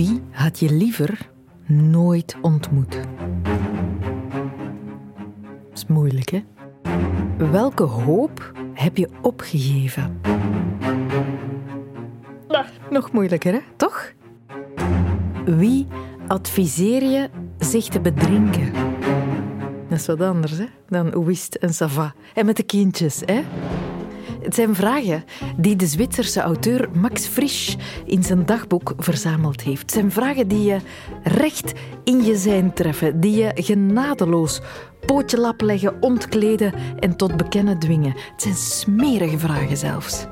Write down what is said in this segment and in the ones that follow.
Wie had je liever nooit ontmoet? Dat is moeilijk, hè? Welke hoop heb je opgegeven? Nog moeilijker, hè? Toch? Wie adviseer je zich te bedrinken? Dat is wat anders hè, dan Oest en Sava. En met de kindjes, hè? Het zijn vragen die de Zwitserse auteur Max Frisch in zijn dagboek verzameld heeft. Het zijn vragen die je recht in je zijn treffen, die je genadeloos pootje lap leggen, ontkleden en tot bekennen dwingen. Het zijn smerige vragen zelfs.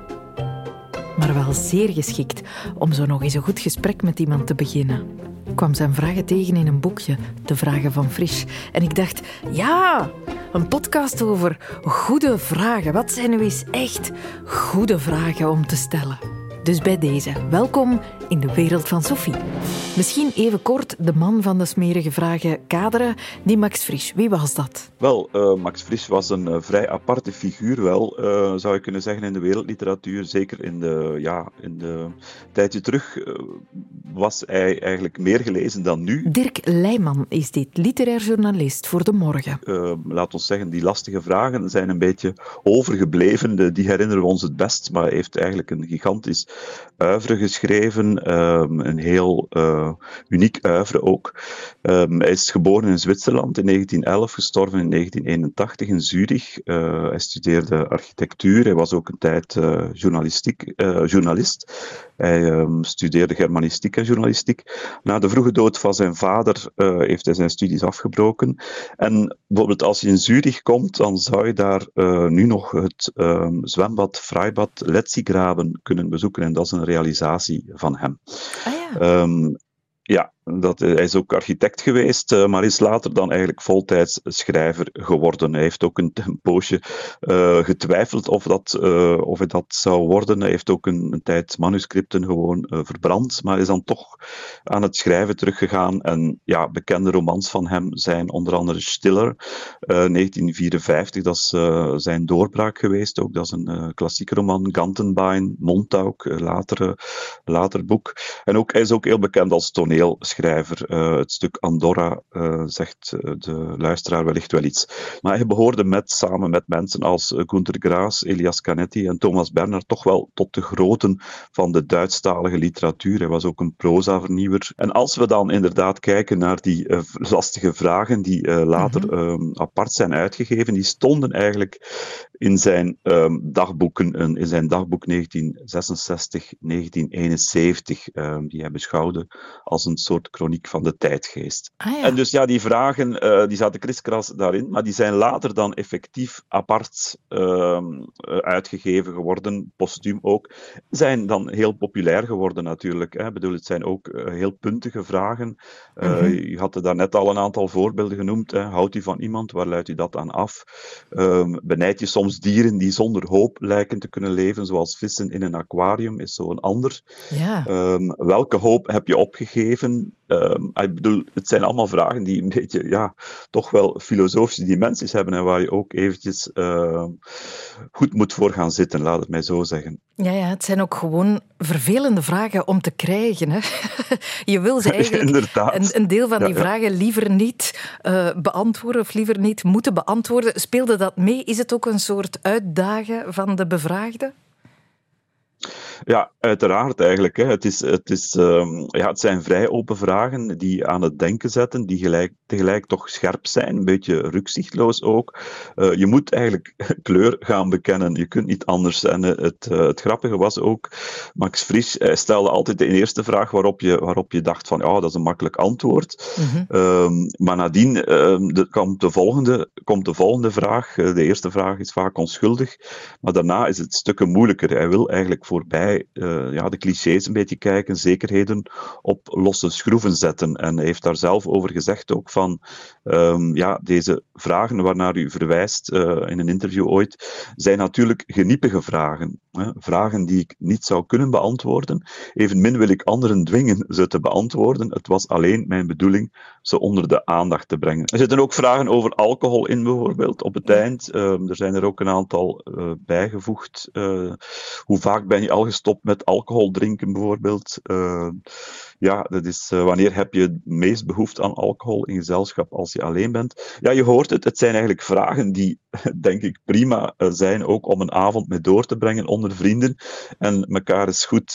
Maar wel zeer geschikt om zo nog eens een goed gesprek met iemand te beginnen. Kwam zijn vragen tegen in een boekje, De Vragen van Frisch. En ik dacht, ja, een podcast over goede vragen. Wat zijn nu eens echt goede vragen om te stellen? Dus bij deze, welkom in de wereld van Sophie. Misschien even kort de man van de smerige vragen kaderen, die Max Frisch. Wie was dat? Wel, uh, Max Frisch was een uh, vrij aparte figuur wel, uh, zou je kunnen zeggen, in de wereldliteratuur. Zeker in de, ja, in de tijdje terug was hij eigenlijk meer gelezen dan nu. Dirk Leijman is dit, literair journalist voor De Morgen. laat ons zeggen, die lastige vragen zijn een beetje overgebleven. Die herinneren we ons het best, maar hij heeft eigenlijk een gigantisch oeuvre geschreven. Um, een heel uh, uniek oeuvre ook. Um, hij is geboren in Zwitserland in 1911, gestorven in 1981 in Zurich. Uh, hij studeerde architectuur. Hij was ook een tijd uh, journalistiek, journalist. Hij um, studeerde germanistiek en journalistiek. Na de vroege dood van zijn vader heeft hij zijn studies afgebroken. En bijvoorbeeld als je in Zurich komt, dan zou je daar nu nog het zwembad Freibad Letzigraben kunnen bezoeken. En dat is een realisatie van hem. Ah, ja. Um, ja, dat, hij is ook architect geweest, uh, maar is later dan eigenlijk voltijds schrijver geworden. Hij heeft ook een, een poosje uh, getwijfeld of, dat, of het dat zou worden. Hij heeft ook een, een tijd manuscripten gewoon verbrand, maar is dan toch aan het schrijven teruggegaan. En ja, bekende romans van hem zijn onder andere Stiller, 1954, dat is zijn doorbraak geweest. Ook dat is een klassieke roman. Gantenbein, Montauk, latere, later boek. En ook, hij is ook heel bekend als toneelschrijver schrijver. Uh, het stuk Andorra uh, zegt eh, de luisteraar wellicht wel iets. Maar hij behoorde met, samen met mensen als Günter Graas, Elias Canetti en Thomas Bernhard toch wel tot de groten van de Duitsstalige literatuur. Hij was ook een proza-vernieuwer. En als we dan inderdaad kijken naar die lastige vragen die later mm -hmm. apart zijn uitgegeven, die stonden eigenlijk in zijn um, dagboeken, in zijn dagboek 1966-1971, um, die hij beschouwde als een soort chroniek van de tijdgeest. Ah, ja. En dus ja, die vragen, uh, die zaten kriskras daarin, maar die zijn later dan effectief apart uh, uitgegeven geworden, postuum ook, zijn dan heel populair geworden natuurlijk. Hè. Ik bedoel, het zijn ook uh, heel puntige vragen. Mm -hmm. Je had er daarnet al een aantal voorbeelden genoemd. Hè. Houdt u van iemand? Waar leidt u dat aan af? Um, benijd je soms dieren die zonder hoop lijken te kunnen leven, zoals vissen in een aquarium, is zo een ander. Ja. Um, welke hoop heb je opgegeven? Um, ik bedoel, het zijn allemaal vragen die een beetje, ja, toch wel filosofische dimensies hebben en waar je ook eventjes uh, goed moet voor gaan zitten, laat het mij zo zeggen. Ja, ja, het zijn ook gewoon vervelende vragen om te krijgen. Hè? Je wil ze eigenlijk een, een, deel van die ja, vragen liever niet uh, beantwoorden of liever niet moeten beantwoorden. Speelde dat mee? Is het ook een soort uitdagen van de bevraagde? Ja, uiteraard eigenlijk. Hè. Het, is, het, is, um, ja, het zijn vrij open vragen die aan het denken zetten, die gelijk, tegelijk toch scherp zijn, een beetje rukzichtloos ook. Uh, je moet eigenlijk kleur gaan bekennen, je kunt niet anders. En uh, het, uh, het grappige was ook, Max Frisch hij stelde altijd de eerste vraag waarop je, waarop je dacht van, ja, oh, dat is een makkelijk antwoord. Mhm. Um, maar nadien de, komt, de volgende, komt de volgende vraag. de eerste vraag is vaak onschuldig, maar daarna is het stukken moeilijker. Hij wil eigenlijk voorbij uh, ja, de clichés een beetje kijken, zekerheden op losse schroeven zetten. En hij heeft daar zelf over gezegd ook van, um, ja, deze vragen waarnaar u verwijst uh, in een interview ooit, zijn natuurlijk geniepige vragen. Hè? Vragen die ik niet zou kunnen beantwoorden. Evenmin wil ik anderen dwingen ze te beantwoorden. Het was alleen mijn bedoeling ze onder de aandacht te brengen. Er zitten ook vragen over alcohol in, bijvoorbeeld, op het eind. Um, er zijn er ook een aantal uh, bijgevoegd. hoe vaak ben je al gestopt met alcohol drinken, bijvoorbeeld. Uh, ja, dat is wanneer heb je het meest behoefte aan alcohol in gezelschap als je alleen bent? Ja, je hoort het, het zijn eigenlijk vragen die, denk ik, prima zijn ook om een avond mee door te brengen onder vrienden en elkaar eens goed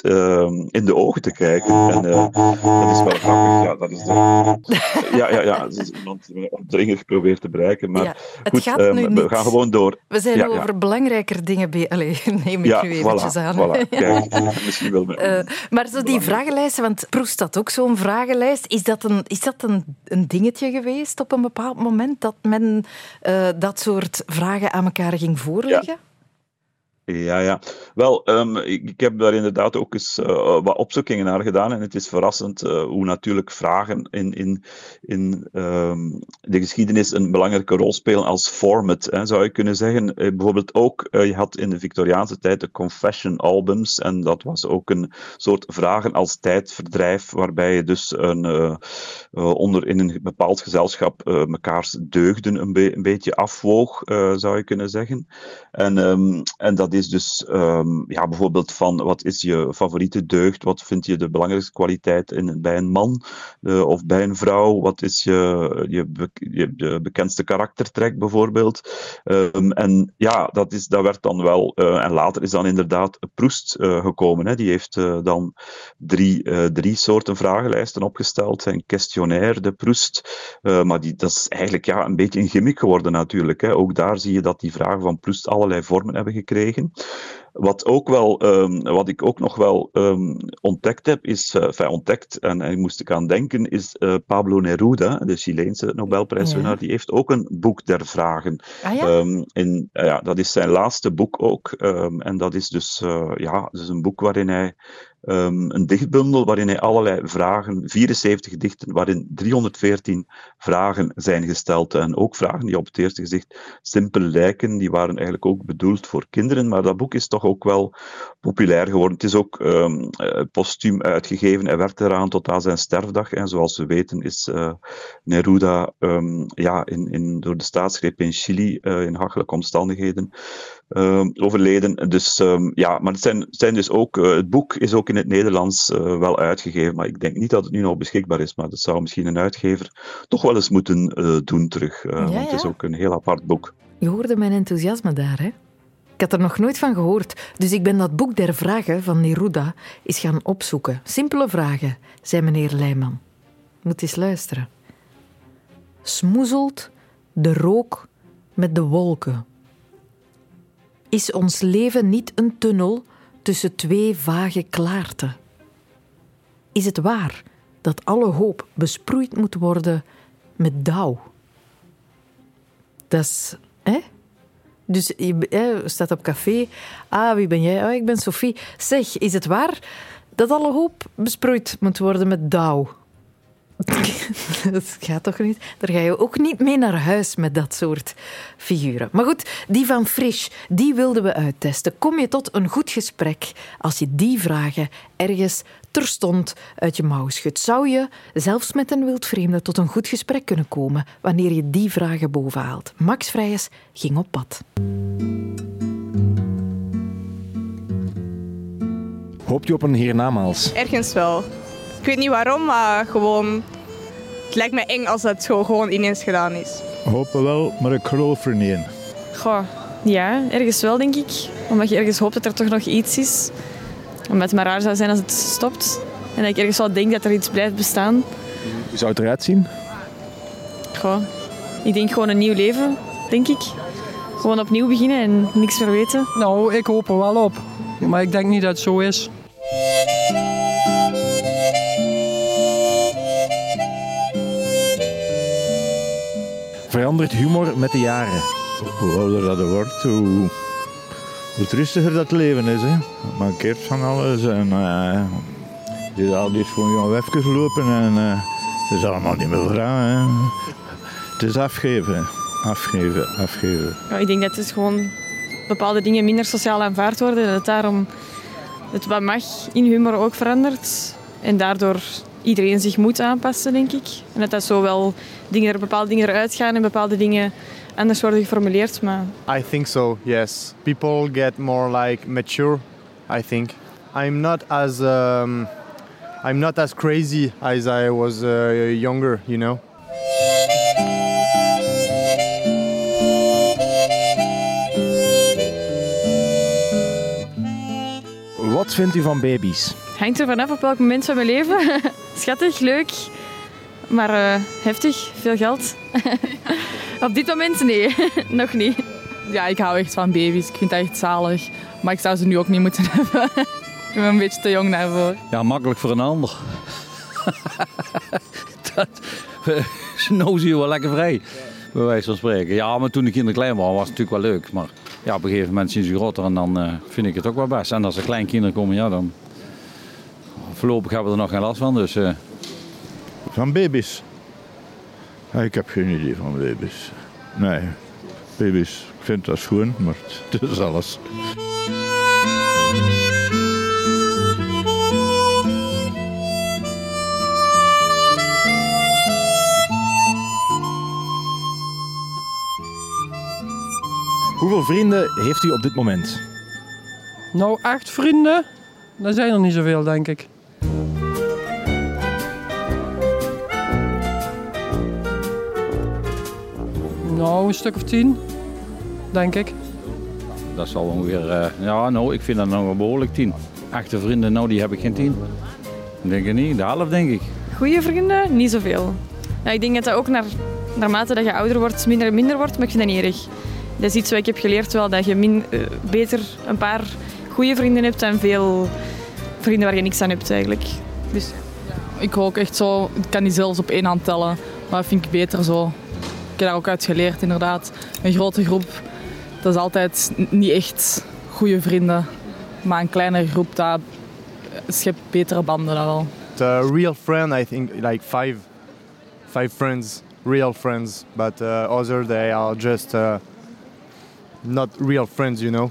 in de ogen te kijken. En dat is wel grappig, ja, dat is de, ja, ja, ja, iemand opdringerig probeert te bereiken, maar ja, goed, we gaan gewoon door. We zijn over belangrijker dingen bezig. Allee, neem ik nu eventjes aan. Voilà. Kijk, misschien wel uh, maar zo die vragenlijsten, want Proest had ook zo'n vragenlijst. Is dat, een, is dat een, een dingetje geweest op een bepaald moment dat men dat soort vragen aan elkaar ging voorleggen? Ja. Ja, ja. Wel, um, ik, ik, heb daar inderdaad ook eens uh, wat opzoekingen naar gedaan. En het is verrassend uh, hoe natuurlijk vragen in, in, in um, de geschiedenis een belangrijke rol spelen als format, hè, zou je kunnen zeggen. Uh, bijvoorbeeld ook, je had in de Victoriaanse tijd de confession albums. En dat was ook een soort vragen als tijdverdrijf, waarbij je dus een, onder in een bepaald gezelschap mekaars deugden een, be een beetje afwoog, zou je kunnen zeggen. En, um, en dat is dus um, ja, bijvoorbeeld van wat is je favoriete deugd, wat vind je de belangrijkste kwaliteit in, bij een man uh, of bij een vrouw, wat is je, je, je, bekendste karaktertrek bijvoorbeeld. Um, en ja, dat, is, dat werd dan wel, uh, en later is dan inderdaad Proest uh, gekomen. Hè. Die heeft dan drie, drie soorten vragenlijsten opgesteld. Zijn questionnaire, de Proest. maar die, dat is eigenlijk ja, een beetje een gimmick geworden natuurlijk. Hè. Ook daar zie je dat die vragen van Proest allerlei vormen hebben gekregen. Wat, ook wel, um, wat ik ook nog wel um, ontdekt heb, is, uh, enfin, ontdekt en, en moest ik aan denken, is uh, Pablo Neruda, de Chileense Nobelprijswinnaar, ja. die heeft ook een boek der vragen. Ah, ja? Um, in, uh, ja, dat is zijn laatste boek ook. en dat is dus, ja, dus een boek waarin hij um, een dichtbundel waarin hij allerlei vragen, 74 gedichten, waarin 314 vragen zijn gesteld. En ook vragen die op het eerste gezicht simpel lijken, die waren eigenlijk ook bedoeld voor kinderen. Maar dat boek is toch ook wel populair geworden. Het is ook um, postuum uitgegeven. Hij werkte eraan tot aan zijn sterfdag. En zoals we weten is uh, Neruda um, ja, in, in, door de staatsgreep in Chili uh, in hachelijke omstandigheden overleden. Dus ja, maar het zijn, zijn dus ook, uh, het boek is ook in het Nederlands uh, wel uitgegeven, maar ik denk niet dat het nu nog beschikbaar is. Maar dat zou misschien een uitgever toch wel eens moeten uh, doen terug. Ja, want het is ook een heel apart boek. Je hoorde mijn enthousiasme daar, hè? Ik had er nog nooit van gehoord, dus ik ben dat boek der vragen van Neruda eens gaan opzoeken. Simpele vragen, zei meneer Leijman. Moet eens luisteren. Smoezelt de rook met de wolken? Is ons leven niet een tunnel tussen twee vage klaarten? Is het waar dat alle hoop besproeid moet worden met dauw? Dat is, hè? Dus je staat op café. Ah, wie ben jij? Oh, ik ben Sophie. Zeg, is het waar dat alle hoop besproeid moet worden met dauw? dat gaat toch niet? Daar ga je ook niet mee naar huis met dat soort figuren. Maar goed, die van Frisch, die wilden we uittesten. Kom je tot een goed gesprek als je die vragen ergens terstond uit je mouw schudt? Zou je, zelfs met een wildvreemde, tot een goed gesprek kunnen komen wanneer je die vragen bovenhaalt? Max Vrijes ging op pad. Hoop je op een hiernamaals? Ergens wel. Ik weet niet waarom, maar gewoon... Het lijkt me eng als dat zo gewoon ineens gedaan is. Hopen wel, maar ik geloof er niet in. Goh, ja, ergens wel, denk ik. Omdat je ergens hoopt dat er toch nog iets is. Omdat het maar raar zou zijn als het stopt. En dat ik ergens wel denk dat er iets blijft bestaan. Hoe zou het eruit zien? Goh, ik denk gewoon een nieuw leven, denk ik. Gewoon opnieuw beginnen en niks meer weten. Nou, ik hoop er wel op. Maar ik denk niet dat het zo is. Verandert humor met de jaren? Hoe ouder dat wordt, hoe, hoe triestiger dat leven is. Hè. Mankeert van alles. En, uh, die, die is gewoon jouw even gelopen en uh, het is allemaal niet meer vragen. Het is afgeven, afgeven, afgeven. Ja, ik denk dat het gewoon bepaalde dingen minder sociaal aanvaard worden. Dat het daarom het wat mag in humor ook verandert. En daardoor iedereen zich moet aanpassen, denk ik. En dat dat zo wel dingen, bepaalde dingen eruit gaan en bepaalde dingen anders worden geformuleerd. Maar... I think so, yes. People get more like mature, I think. I'm not as um, I'm not as crazy as I was uh, younger, you know. Wat vindt u van baby's? Hangt er vanaf op welk moment van mijn leven. Schattig, leuk, maar eh, heftig, veel geld. op dit moment nee, nog niet. Ja, ik hou echt van baby's. Ik vind dat echt zalig. Maar ik zou ze nu ook niet moeten hebben. ik ben een beetje te jong daarvoor. Ja, makkelijk voor een ander. dat, nou zie je wel lekker vrij, bij wijze van spreken. Ja, maar toen de kinderen klein waren, was het natuurlijk wel leuk. Maar ja, op een gegeven moment zien ze groter en dan eh, vind ik het ook wel best. En als er kleinkinderen komen, ja, dan... Voorlopig hebben we er nog geen last van, dus... eh, Van baby's? Ja, ik heb geen idee van baby's. Nee, baby's, ik vind dat schoon, maar het is alles. Hoeveel vrienden heeft u op dit moment? Nou, acht vrienden, dat zijn er niet zoveel, denk ik. Nou, een stuk of tien, denk ik. dat zal ongeveer... eh, ja, nou, ik vind dat nog wel behoorlijk tien. Echte vrienden, nou, die heb ik geen tien. Denk ik niet, de helft denk ik. Goede vrienden, niet zoveel. Ja, ik denk dat dat ook naar, naarmate dat je ouder wordt, minder en minder wordt, maar ik vind dat niet erg. Dat is iets wat ik heb geleerd wel, dat je min, eh, beter een paar goede vrienden hebt dan veel vrienden waar je niks aan hebt eigenlijk. Dus Ik ook echt zo, ik kan die zelfs op één hand tellen. Maar dat vind ik beter zo. Ik heb daar ook uit geleerd inderdaad. Een grote groep, dat is altijd niet echt goede vrienden. Maar een kleinere groep, dat schept betere banden dan wel. The real friend, I think, like five, five friends, real friends. But uh, other they are just uh, not real friends, you know.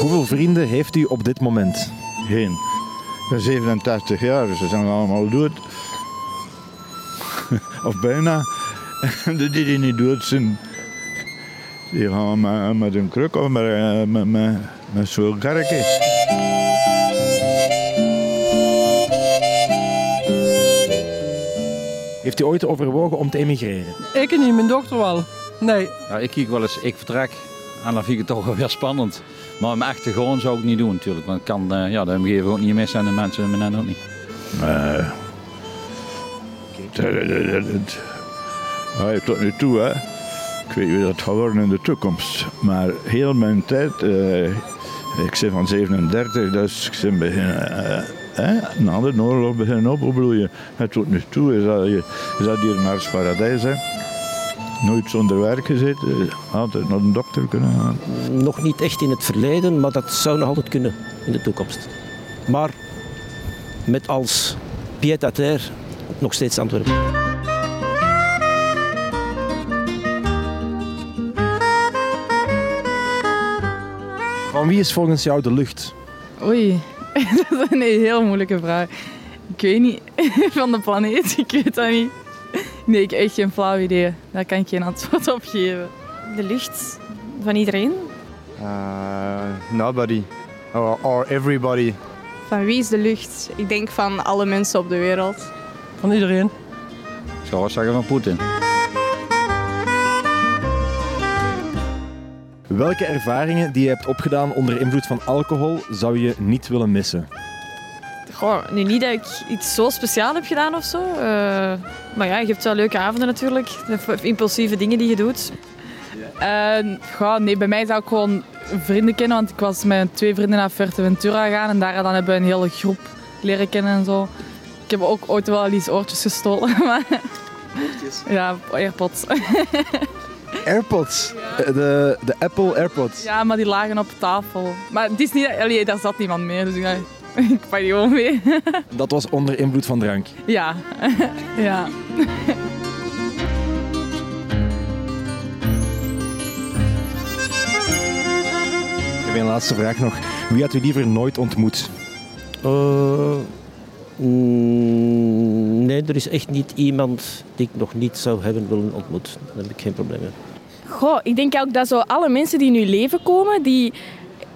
Hoeveel vrienden heeft u op dit moment? Geen. Ik ben 87 jaar, dus ze zijn allemaal dood. of bijna. En de die die niet dood zijn, die gaan met, met een kruk of met, eh, met, met, met zo'n karretjes. Heeft u ooit overwogen om te emigreren? Ik niet, mijn dochter wel. Nee, Ja, ik kijk wel eens, ik vertrek. En dan vind ik het toch wel weer spannend. Maar te gaan zou ik niet doen natuurlijk. Want kan eh, ja, de omgeving ook niet missen en de mensen mijn ook niet. Nee. Ja, tot nu toe, hè. Ik weet niet dat gaat worden in de toekomst. Maar heel mijn tijd, eh, ik ben van 37, dus ik ben beginnen, eh, na de oorlog beginnen opbloeien. En tot nu toe is dat, is dat hier een artsparadijs, hè. Nooit zonder werk gezeten, altijd naar de dokter kunnen gaan. Nog niet echt in het verleden, maar dat zou nog altijd kunnen in de toekomst. Maar met als pied à terre nog steeds Antwerpen. Van wie is volgens jou de lucht? Oei, dat is een heel moeilijke vraag. Ik weet niet. Van de planeet, ik weet dat niet. Nee, ik heb echt geen flauw idee. Daar kan ik geen antwoord op geven. de lucht van iedereen. Uh, nobody or, or everybody. Van wie is de lucht? Ik denk van alle mensen op de wereld. van iedereen. Ik zou wel zeggen van Poetin. Welke ervaringen die je hebt opgedaan onder invloed van alcohol zou je niet willen missen? Goh, nu niet dat ik iets zo speciaal heb gedaan of zo. eh, maar ja, je hebt wel leuke avonden natuurlijk. Of Impulsieve dingen die je doet. Goh, nee, bij mij zou ik gewoon vrienden kennen, want ik was met twee vrienden naar Fuerteventura gegaan en daar dan hebben we een hele groep leren kennen en zo. Ik heb ook ooit wel eens oortjes gestolen. Maar... Ja, AirPods. AirPods. Eh, De, de Apple AirPods. Ja, maar die lagen op tafel. Maar het is niet, allee, daar zat niemand meer, dus ik dacht, ik pak die gewoon mee. Dat was onder invloed van drank. Ja, ja. Ik heb een laatste vraag nog. Wie had u liever nooit ontmoet? Eh, mm, nee, er is echt niet iemand die ik nog niet zou hebben willen ontmoeten. Daar heb ik geen probleem mee. Goh, ik denk ook dat zo alle mensen die in je leven komen, die,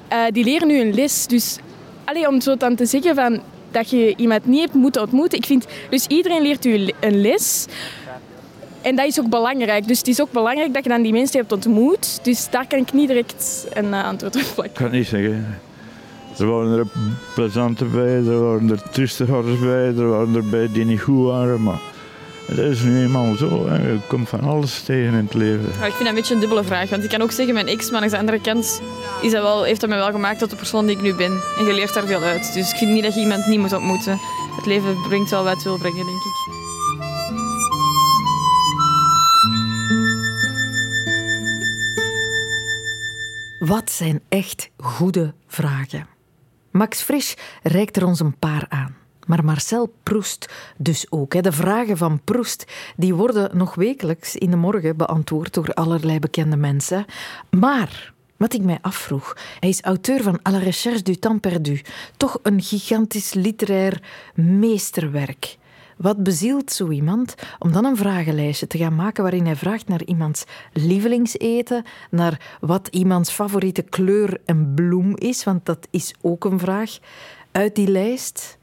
eh, die leren nu een les. Dus om zo dan te zeggen van, dat je iemand niet hebt moeten ontmoeten. Ik vind, dus iedereen leert u een les. En dat is ook belangrijk. Dus het is ook belangrijk dat je dan die mensen hebt ontmoet. Dus daar kan ik niet direct een uh, antwoord op plakken. Ik kan niet zeggen. Er waren er plezante bij, er waren er triestigers bij, er waren er bij die niet goed waren. Maar dat is nu eenmaal zo. Hè. Je komt van alles tegen in het leven. Ja, ik vind dat een beetje een dubbele vraag. Want ik kan ook zeggen, mijn ex, maar aan de andere kant is dat wel, heeft dat mij wel gemaakt tot de persoon die ik nu ben. En je leert daar veel uit. Dus ik vind niet dat je iemand niet moet ontmoeten. Het leven brengt wel wat het wil brengen, denk ik. Wat zijn echt goede vragen? Max Frisch reikt er ons een paar aan. Maar Marcel Proest dus ook. De vragen van Proest die worden nog wekelijks in de morgen beantwoord door allerlei bekende mensen. Maar wat ik mij afvroeg, hij is auteur van À la recherche du temps perdu. Toch een gigantisch literair meesterwerk. Wat bezielt zo iemand om dan een vragenlijstje te gaan maken waarin hij vraagt naar iemands lievelingseten, naar wat iemands favoriete kleur en bloem is, want dat is ook een vraag uit die lijst.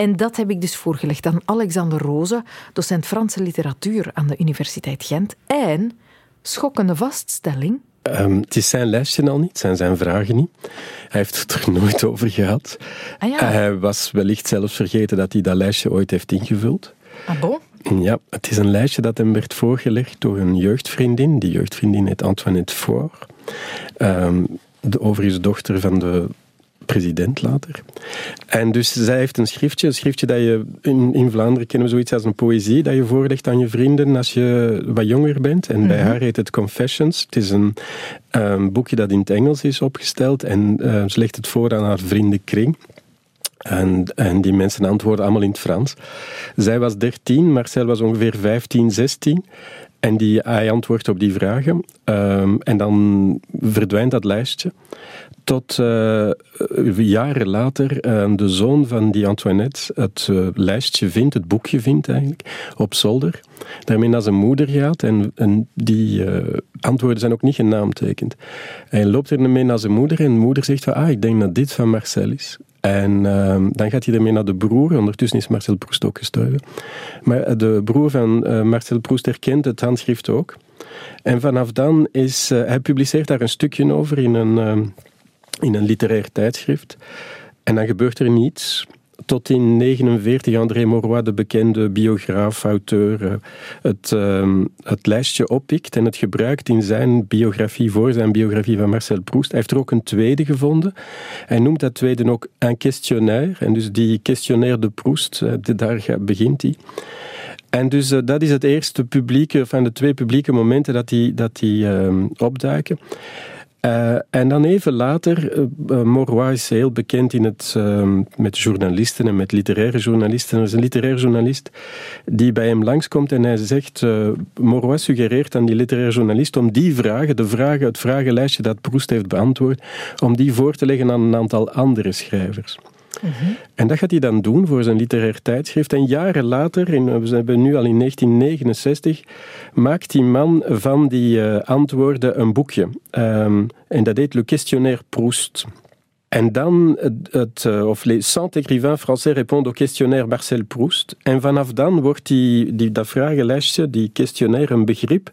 En dat heb ik dus voorgelegd aan Alexander Roze, docent Franse literatuur aan de Universiteit Gent. En, schokkende vaststelling, Um, het is zijn lijstje al niet, het zijn zijn vragen niet. Hij heeft het er nooit over gehad. Ah, ja. Hij was wellicht zelfs vergeten dat hij dat lijstje ooit heeft ingevuld. Ah bon? Ja, het is een lijstje dat hem werd voorgelegd door een jeugdvriendin. Die jeugdvriendin heet Antoinette Faure. Um, de overigens dochter van de president later. En dus zij heeft een schriftje, een schriftje dat je in, in Vlaanderen kennen we zoiets als een poëzie, dat je voorlegt aan je vrienden als je wat jonger bent. En bij Mhm. haar heet het Confessions. Het is een um, boekje dat in het Engels is opgesteld en uh, ze legt het voor aan haar vriendenkring. En, en die mensen antwoorden allemaal in het Frans. Zij was 13, Marcel was ongeveer 15, 16. En die, hij antwoordt op die vragen. Um, en dan verdwijnt dat lijstje. Tot uh, jaren later uh, de zoon van die Antoinette het uh, lijstje vindt, het boekje vindt eigenlijk, op zolder. Daarmee naar zijn moeder gaat en, en die antwoorden zijn ook niet genaamtekend. Hij loopt er mee naar zijn moeder en de moeder zegt van, ah, ik denk dat dit van Marcel is. En uh, dan gaat hij ermee naar de broer. Ondertussen is Marcel Proust ook gestorven. Maar de broer van uh, Marcel Proust herkent het handschrift ook. En vanaf dan is... Hij publiceert daar een stukje over in een, uh, in een literair tijdschrift. En dan gebeurt er niets. Tot in 1949 André Mauroy, de bekende biograaf, auteur, het, uh, het lijstje oppikt en het gebruikt in zijn biografie, voor zijn biografie van Marcel Proust. Hij heeft er ook een tweede gevonden. Hij noemt dat tweede ook een questionnaire. En dus die questionnaire de Proust, daar begint hij. En dus uh, dat is het eerste publieke, van de twee publieke momenten dat die, dat die uh, opduiken. Uh, en dan even later, uh, Mauroy is heel bekend in het, uh, met journalisten en met literaire journalisten. Er is een literair journalist die bij hem langskomt en hij zegt, Mauroy suggereert aan die literaire journalist om die vragen, de vragen, het vragenlijstje dat Proust heeft beantwoord, om die voor te leggen aan een aantal andere schrijvers. En dat gaat hij dan doen voor zijn literair tijdschrift. En jaren later, in, we zijn nu al in 1969, maakt die man van die uh, antwoorden een boekje. Um, en dat heet Le Questionnaire Proust. En dan, het, of les 100 écrivains français répondent au questionnaire Marcel Proust. En vanaf dan wordt die, die, dat vragenlijstje, die questionnaire, een begrip.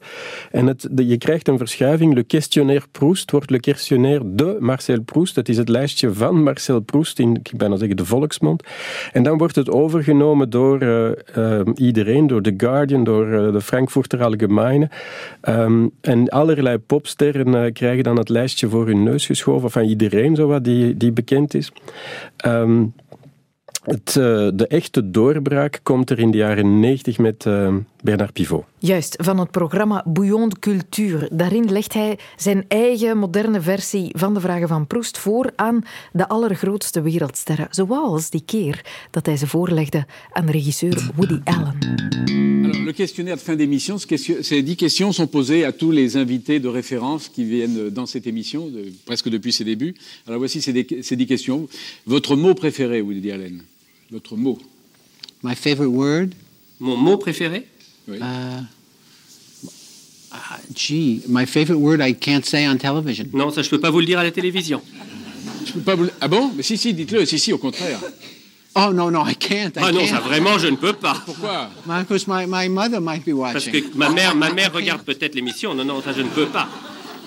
En het, je krijgt een verschuiving. Le questionnaire Proust wordt le questionnaire de Marcel Proust. Dat is het lijstje van Marcel Proust in, ik bijna zeggen, de volksmond. En dan wordt het overgenomen door uh, uh, iedereen, door The Guardian, door de Frankfurter Allgemeine. Um, en allerlei popsterren krijgen dan het lijstje voor hun neus geschoven, van iedereen, zo wat die die bekend is. Um, het, uh, de echte doorbraak komt er in de jaren 90 met uh, Bernard Pivot. Juist, van het programma Bouillon de Cultuur. Daarin legt hij zijn eigen moderne versie van de vragen van Proust voor aan de allergrootste wereldsterren. Zoals die keer dat hij ze voorlegde aan regisseur Woody Allen. Alors, le questionnaire de fin d'émission, ces dix questions sont posées à tous les invités de référence qui viennent dans cette émission, de, presque depuis ses débuts. Alors voici ces, ces dix questions. Votre mot préféré, Woody Allen Votre mot My favorite word Mon mot préféré oui. uh, Gee, my favorite word I can't say on television. Non, ça je peux pas vous le dire à la télévision. Je peux pas vous le- Ah bon? Mais si, si, dites-le. Si, si, au contraire. Oh no, no, I can't. I Ah non, can't. ça vraiment je ne peux pas. Pourquoi? Because my, my mother might be Parce watching. que ma mère, ma mère regarde peut-être l'émission. Non, non, ça je ne peux pas.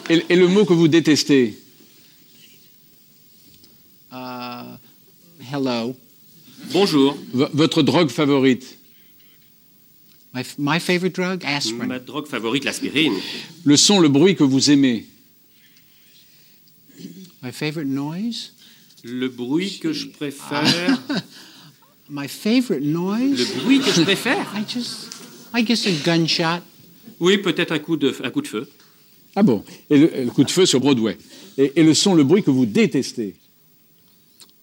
Et, et le mot que vous détestez? Uh, hello. Bonjour. V- votre drogue favorite? My, f- my favorite drug, aspirin. Ma drogue favorite, l'aspirine. Le son, le bruit que vous aimez My favorite noise? Le bruit que je préfère. My favorite noise? Le bruit que je préfère I just, I guess a gunshot. Oui, peut-être un coup de, un coup de feu. Ah bon? Et le, le coup de feu sur Broadway. Et, et le son, le bruit que vous détestez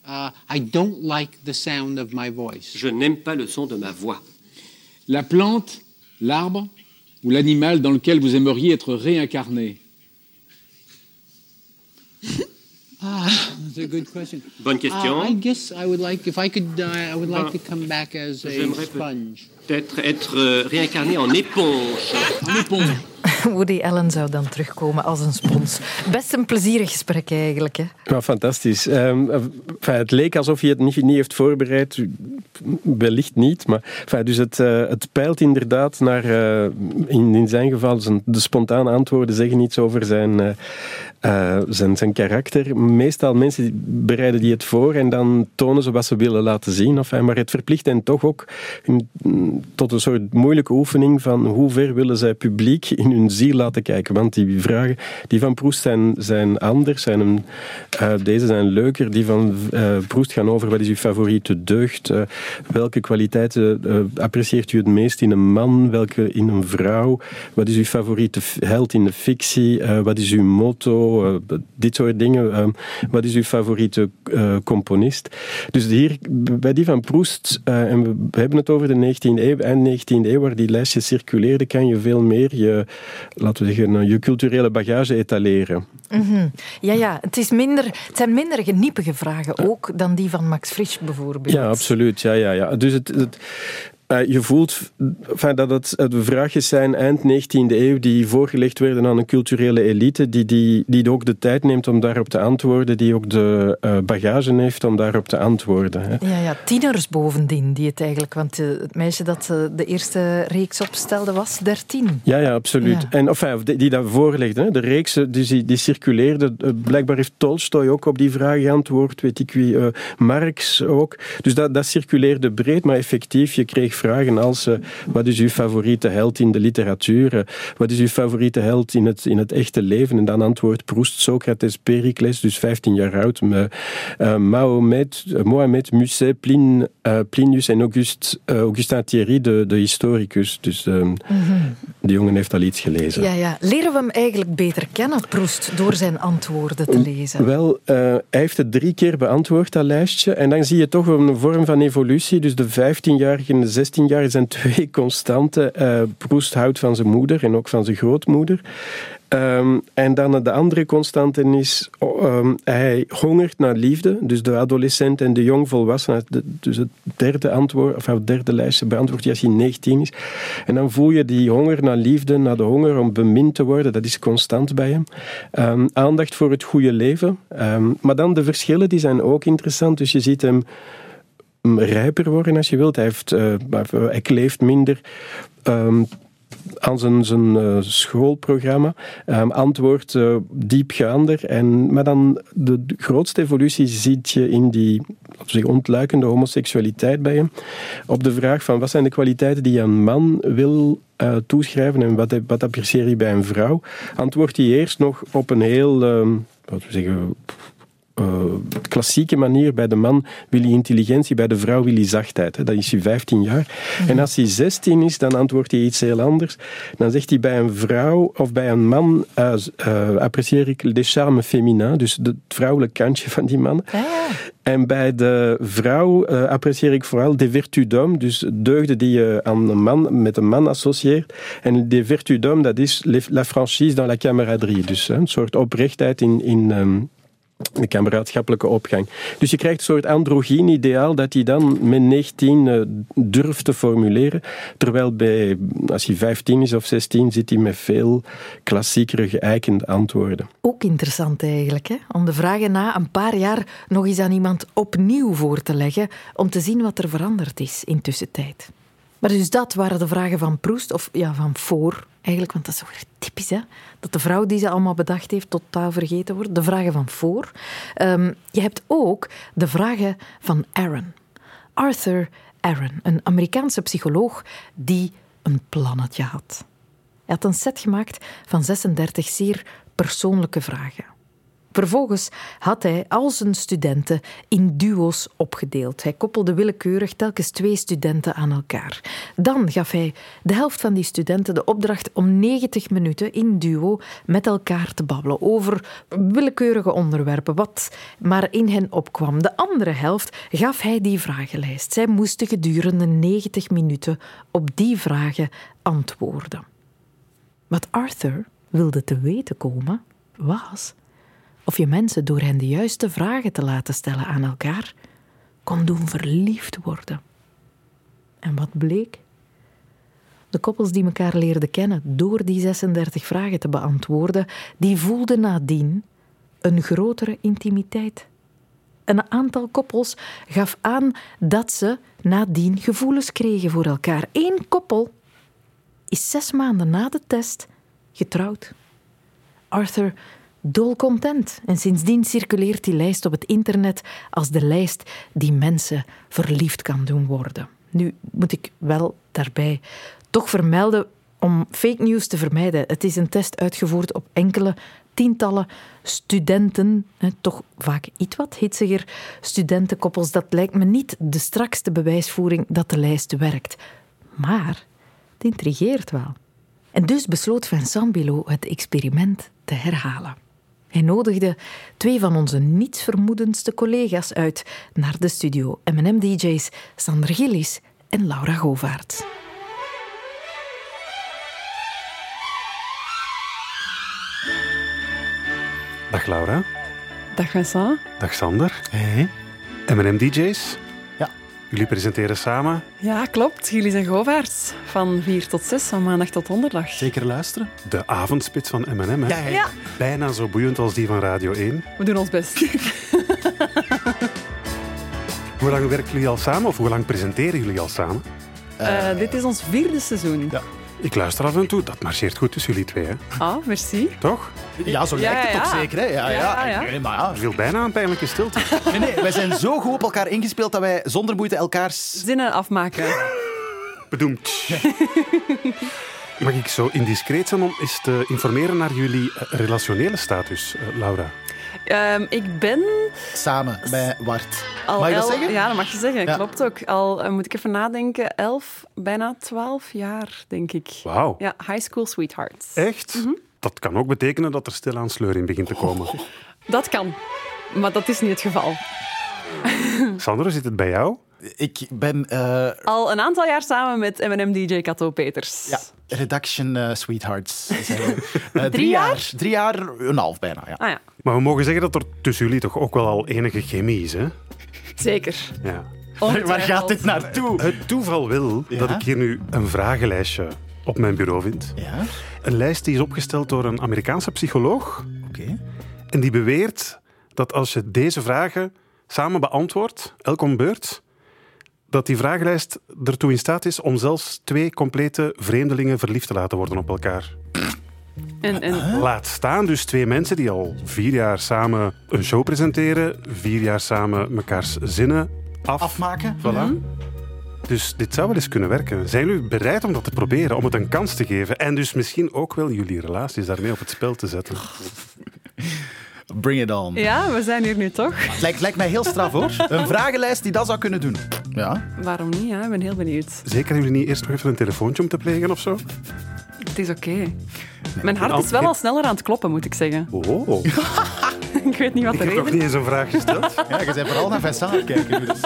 Uh, I don't like the sound of my voice. Je n'aime pas le son de ma voix. La plante, l'arbre ou l'animal dans lequel vous aimeriez être réincarné? Ah, that's a good question. Bonne question. Uh, I guess I would like, if I could die, I would like to come back as a sponge. Peut-être être euh, réincarné en éponge. En éponge. Woody Allen zou dan terugkomen als een spons. Best een plezierig gesprek eigenlijk. Hè? Ja, fantastisch. Ehm, enfin, het leek alsof hij het niet, niet heeft voorbereid. Wellicht niet. Maar, dus het, eh, het peilt inderdaad naar, eh, in, in zijn geval, zijn, de spontane antwoorden zeggen iets over zijn, eh, eh, zijn, zijn karakter. Meestal mensen bereiden die het voor en dan tonen ze wat ze willen laten zien. Enfin, maar het verplicht hen toch ook in- tot een soort moeilijke oefening van hoe ver willen zij publiek in hun ziel laten kijken. Want die vragen die van Proest zijn, zijn anders, zijn eh, deze zijn leuker. Die van eh, Proest gaan over wat is uw favoriete deugd, eh, welke kwaliteiten apprecieert u het meest in een man, welke in een vrouw, wat is uw favoriete held in de fictie, wat is uw motto, dit soort dingen. eh, wat is uw favoriete componist? Dus hier, bij die van Proest, en we, we hebben het over de 19e eeuw, eind 19e eeuw, waar die lijstjes circuleerden, kan je veel meer je, laten we zeggen, je culturele bagage etaleren. Mhm. Ja, ja. Het, is minder, het zijn minder geniepige vragen ook dan die van Max Frisch bijvoorbeeld. Ja, absoluut. Ja, ja, ja. Dus het, het, eh, je voelt enfin, dat het de vraagjes zijn eind 19e eeuw die voorgelegd werden aan een culturele elite, die, die, die ook de tijd neemt om daarop te antwoorden, die ook de eh, bagage heeft om daarop te antwoorden. Hè. Ja, ja, tieners bovendien, die het eigenlijk... Want eh, het meisje dat de eerste reeks opstelde was dertien. Ja, ja, absoluut. Ja. En enfin, die, die dat voorlegden, hè. de reeks dus die, die circuleerde. Blijkbaar heeft Tolstoy ook op die vraag geantwoord, weet ik wie, Marx ook. Dus dat, dat circuleerde breed, maar effectief, je kreeg vragen als eh, wat is uw favoriete held in de literatuur? Eh, wat is uw favoriete held in het, in het echte leven? En dan antwoordt Proust, Socrates, Pericles, dus 15 jaar oud, eh, Mahomet, Mohamed, Musset, Plin, Plinius en Auguste, Augustin Thierry, de, de historicus. Dus ehm, de jongen heeft al iets gelezen. Ja, ja. Leren we hem eigenlijk beter kennen, Proust, door zijn antwoorden te lezen? Wel, hij heeft het drie keer beantwoord, dat lijstje. En dan zie je toch een vorm van evolutie. Dus de 15-jarige, 16 jaar zijn twee constanten. Uh, eh, Proest houdt van zijn moeder en ook van zijn grootmoeder. Ehm, en dan de andere constante is, ehm, hij hongert naar liefde. Dus de adolescent en de jongvolwassene, dus het derde, antwoord, of het derde lijstje beantwoordt als hij 19 is. En dan voel je die honger naar liefde, naar de honger om bemind te worden. Dat is constant bij hem. Ehm, aandacht voor het goede leven. maar dan de verschillen, die zijn ook interessant. Dus je ziet hem rijper worden als je wilt. Hij, heeft, eh, maar hij kleeft minder. ehm, aan zijn, zijn eh, schoolprogramma. Ehm, antwoord eh, diepgaander. En, maar dan de, grootste evolutie ziet je in die zeggen, ontluikende homoseksualiteit bij hem. Op de vraag van wat zijn de kwaliteiten die een man wil eh, toeschrijven en wat, wat apprecieer je bij een vrouw, antwoordt hij eerst nog op een heel, ehm, wat we zeggen, eh, klassieke manier. Bij de man wil hij intelligentie, bij de vrouw wil hij zachtheid. Hè. Dat is hij 15 jaar. En als hij 16 is, dan antwoordt hij iets heel anders. Dan zegt hij bij een vrouw of bij een man eh, apprecieer ik de charme féminin, dus het vrouwelijk kantje van die man. En bij de vrouw eh, apprecieer ik vooral de vertu d'homme, dus deugden die je aan een man, met een man associeert. En de vertu d'homme, dat is la franchise dans la camaraderie. Dus hè, een soort oprechtheid in, in, ehm, de kameraadschappelijke opgang. Dus je krijgt een soort androgyn ideaal dat hij dan met 19 eh, durft te formuleren. Terwijl bij, als hij 15 is of 16 zit hij met veel klassiekere geëikende antwoorden. Ook interessant eigenlijk, hè? om de vragen na een paar jaar nog eens aan iemand opnieuw voor te leggen, om te zien wat er veranderd is in tussentijd. Maar dus dat waren de vragen van Proest, of ja, van voor eigenlijk, want dat is weer dat de vrouw die ze allemaal bedacht heeft totaal vergeten wordt. De vragen van voor. Ehm, je hebt ook de vragen van Aaron. Arthur Aaron, een Amerikaanse psycholoog die een plannetje had. Hij had een set gemaakt van 36 zeer persoonlijke vragen. Vervolgens had hij al zijn studenten in duo's opgedeeld. Hij koppelde willekeurig telkens twee studenten aan elkaar. Dan gaf hij de helft van die studenten de opdracht om 90 minuten in duo met elkaar te babbelen over willekeurige onderwerpen, wat maar in hen opkwam. De andere helft gaf hij die vragenlijst. Zij moesten gedurende 90 minuten op die vragen antwoorden. Wat Arthur wilde te weten komen was of je mensen door hen de juiste vragen te laten stellen aan elkaar kon doen verliefd worden. En wat bleek? De koppels die elkaar leerden kennen door die 36 vragen te beantwoorden, die voelden nadien een grotere intimiteit. Een aantal koppels gaf aan dat ze nadien gevoelens kregen voor elkaar. Eén koppel is zes maanden na de test getrouwd. Arthur dolcontent. En sindsdien circuleert die lijst op het internet als de lijst die mensen verliefd kan doen worden. Nu moet ik wel daarbij toch vermelden om fake news te vermijden. Het is een test uitgevoerd op enkele tientallen studenten, toch vaak iets wat hitsiger studentenkoppels. Dat lijkt me niet de strakste bewijsvoering dat de lijst werkt. Maar het intrigeert wel. En dus besloot Vincent Bilot het experiment te herhalen. Hij nodigde twee van onze nietsvermoedendste collega's uit naar de studio. M&M-dj's Sander Gillis en Laura Govaert. Dag Laura. Dag Vincent. Dag Sander. Hey. M&M DJ's. Ja. Jullie presenteren samen. Ja, klopt. Jullie zijn Govaerts. Van 4 tot 6, van maandag tot donderdag. Zeker luisteren. De avondspits van M&M. Hè? Ja, ja, ja. Bijna zo boeiend als die van Radio 1. We doen ons best. hoe lang werken jullie al samen? Of hoe lang presenteren jullie al samen? Uh, dit is ons vierde seizoen. Ja. Ik luister af en toe. Dat marcheert goed tussen jullie twee. Hè? Ah, merci. Toch? Ja, zo lijkt het toch zeker. Hè? Ja, ja, ja. Nee, maar ja. Er viel bijna een pijnlijke stilte. Nee, nee, wij zijn zo goed op elkaar ingespeeld dat wij zonder moeite elkaars... Zinnen afmaken. Bedoemd. Mag ik zo indiscreet zijn om eens te informeren naar jullie eh, relationele status, uh, Laura? Um, ik ben... Samen bij Wart. Al mag je dat el- zeggen? Ja, dat mag je zeggen. Ja. Klopt ook. Al uh, moet ik even nadenken, elf, bijna twaalf jaar, denk ik. Wauw. Ja, high school sweethearts. Echt? Dat kan ook betekenen dat er stilaan sleur in begint te komen. Dat kan. Maar dat is niet het geval. Sander, zit het bij jou? Ik ben... eh, Al een aantal jaar samen met M&M DJ Kato Peters. ja, redaction eh, sweethearts. Eh, Drie jaar? Drie jaar, een half bijna, ja. Ah ja, Maar we mogen zeggen dat er tussen jullie toch ook wel al enige chemie is, hè? zeker. Ja. Waar gaat dit naartoe? Het toeval wil Ja? dat ik hier nu een vragenlijstje op mijn bureau vind. Ja? Een lijst die is opgesteld door een Amerikaanse psycholoog. Oké. En die beweert dat als je deze vragen samen beantwoordt, elk om beurt, dat die vragenlijst ertoe in staat is om zelfs twee complete vreemdelingen verliefd te laten worden op elkaar. En, en, Laat staan dus twee mensen die al vier jaar samen een show presenteren, vier jaar samen mekaars zinnen af. Afmaken. Voilà. Dus dit zou wel eens kunnen werken. Zijn jullie bereid om dat te proberen, om het een kans te geven en dus misschien ook wel jullie relaties daarmee op het spel te zetten? Bring it on. ja, we zijn hier nu toch? Lijkt, lijkt mij heel straf, hoor. Een vragenlijst die dat zou kunnen doen. Ja. Waarom niet? Ja? Ik ben heel benieuwd. Zeker hebben jullie niet eerst nog even een telefoontje om te plegen of zo? Het is oké. Mijn hart is wel al sneller aan het kloppen, moet ik zeggen. Oh, Ik weet niet wat ik de heb nog reden niet eens een vraag gesteld. Ja, je bent vooral naar Vincent aan het kijken. Dus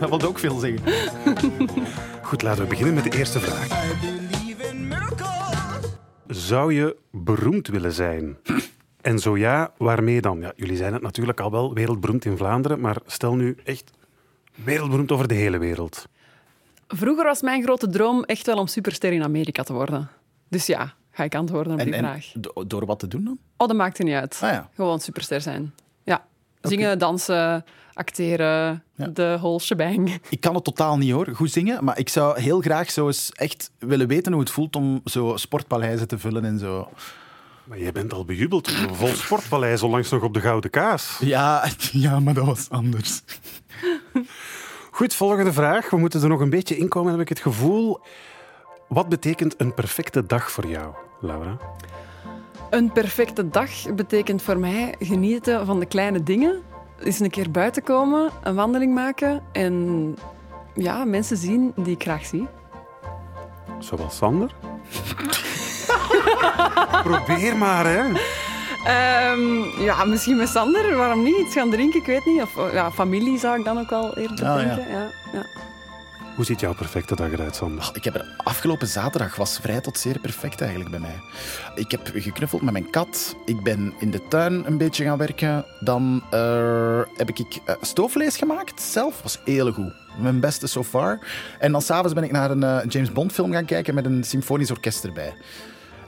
dat wil ook veel zeggen. Goed, laten we beginnen met de eerste vraag. Zou je beroemd willen zijn? En zo ja, waarmee dan? Ja, jullie zijn het natuurlijk al wel wereldberoemd in Vlaanderen, maar stel nu echt wereldberoemd over de hele wereld. Vroeger was mijn grote droom echt wel om superster in Amerika te worden. Dus ja, ga ik antwoorden op En, die en vraag. do- door wat te doen dan? Oh, dat maakt er niet uit. Ah, ja. Gewoon superster zijn. Ja. Zingen, dansen, acteren, de whole shebang. Ik kan het totaal niet hoor, goed zingen, maar ik zou heel graag zo eens echt willen weten hoe het voelt om zo sportpaleizen te vullen en zo. Maar jij bent al bejubeld. Vol sportpaleis, onlangs nog op de Gouden Kaas. Ja, ja, maar dat was anders. Goed, volgende vraag. We moeten er nog een beetje inkomen, heb ik het gevoel. Wat betekent een perfecte dag voor jou, Laura? Een perfecte dag betekent voor mij genieten van de kleine dingen. Eens een keer buiten komen, een wandeling maken en ja, mensen zien die ik graag zie. Zoals Sander? Probeer maar, hè. Ehm, ja, misschien met Sander, waarom niet? Iets gaan drinken, ik weet niet. Of oh, ja, familie zou ik dan ook wel eerder Ah, ja. denken. Ja. Ja, Hoe ziet jouw perfecte dag eruit, Sander? Ik heb er afgelopen zaterdag was vrij tot zeer perfect eigenlijk bij mij. Ik heb geknuffeld met mijn kat. Ik ben in de tuin een beetje gaan werken. Dan eh, heb ik eh, stoofvlees gemaakt zelf. Was heel goed. Mijn beste so far. En dan s'avonds ben ik naar een eh, James Bond film gaan kijken met een symfonisch orkest erbij.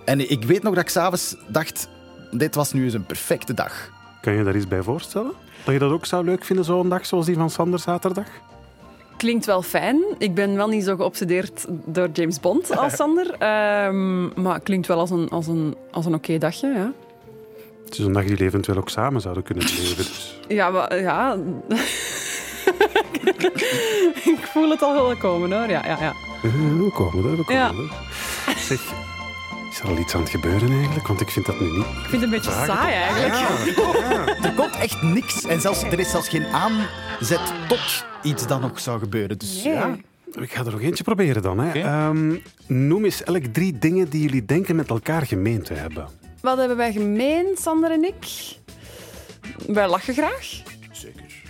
En ik weet nog dat ik s'avonds dacht, dit was nu eens een perfecte dag. Kan je daar iets bij voorstellen? Dat je dat ook zou leuk vinden, zo'n dag zoals die van Sander zaterdag? Klinkt wel fijn. Ik ben wel niet zo geobsedeerd door James Bond als Sander. Ehm, maar het klinkt wel als een, als een, als een oké dagje, ja. Het is een dag die jullie eventueel ook samen zouden kunnen leven. Dus. Ja, maar, ja. ik voel het al wel komen, hoor. Ja, ja, ja. Eh, We komen er, we komen Ja. er. Zeg, er al iets aan het gebeuren eigenlijk? Want ik vind dat nu niet. Ik vind het een beetje Vragen saai, eigenlijk. Er komt echt niks. En zelfs, er is zelfs geen aanzet tot iets dat nog zou gebeuren. Dus Nee. ja. Ik ga er nog eentje proberen dan. Hè. Ehm, noem eens elk drie dingen die jullie denken met elkaar gemeen te hebben. Wat hebben wij gemeen, Sander en ik? Wij lachen graag.